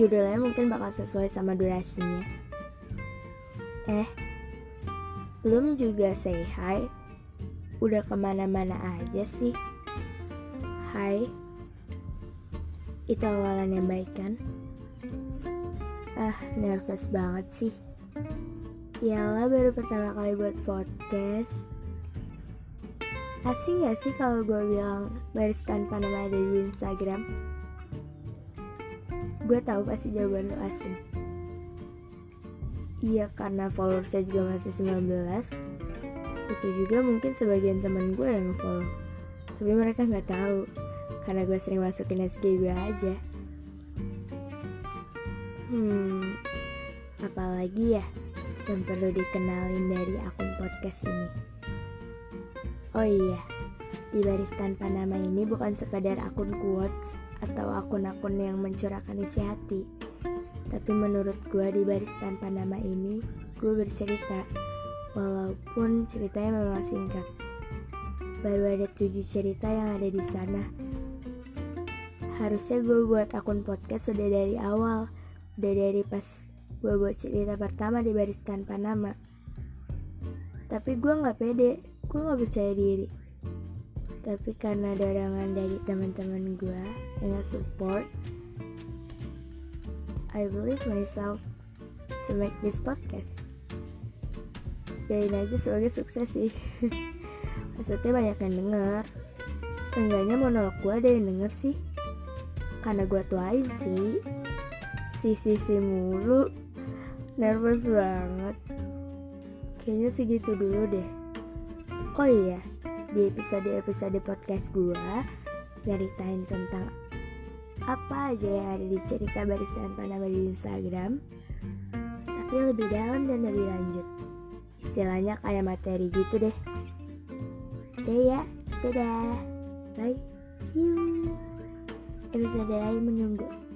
judulnya mungkin bakal sesuai sama durasinya. Eh, belum juga say hi, udah ke mana-mana aja sih. Hai, itu awalan yang baik kan? Ah, nervous banget sih. Yalah baru pertama kali buat podcast. Asing gak sih kalau gue bilang baris tanpa nama ada di Instagram? Gue tahu pasti jawaban lo asing. Iya karena followersnya juga masih 19 Itu juga mungkin sebagian teman gue yang follow Tapi mereka nggak tahu Karena gue sering masukin SG gue aja. Hmm Apalagi ya Yang perlu dikenalin dari akun podcast ini? Oh iya Di baris tanpa nama ini bukan sekadar akun quotes Atau akun-akun yang mencurahkan isi hati tapi menurut gue di baris tanpa nama ini, gue bercerita, walaupun ceritanya memang singkat. Baru ada tujuh cerita yang ada di sana. Harusnya gue buat akun podcast sudah dari awal, udah dari pas gue buat cerita pertama di baris tanpa nama. Tapi gue gak pede, gue gak percaya diri. Tapi karena dorongan dari teman-teman gue yang support, I believe myself to make this podcast. Doain aja sebagai sukses sih. Maksudnya banyak yang denger. Seenggaknya monolog gue ada yang denger sih. Karena gue tuain sih. Si si si mulu. Nervous banget. Kayaknya sih gitu dulu deh. Oh iya, di episode-episode podcast gue nyeritain tentang apa aja yang ada di cerita baris tanpa nama di Instagram tapi lebih dalam dan lebih lanjut. Istilahnya kayak materi gitu deh. Deh ya dadah. Bye. See you. Episode lain menunggu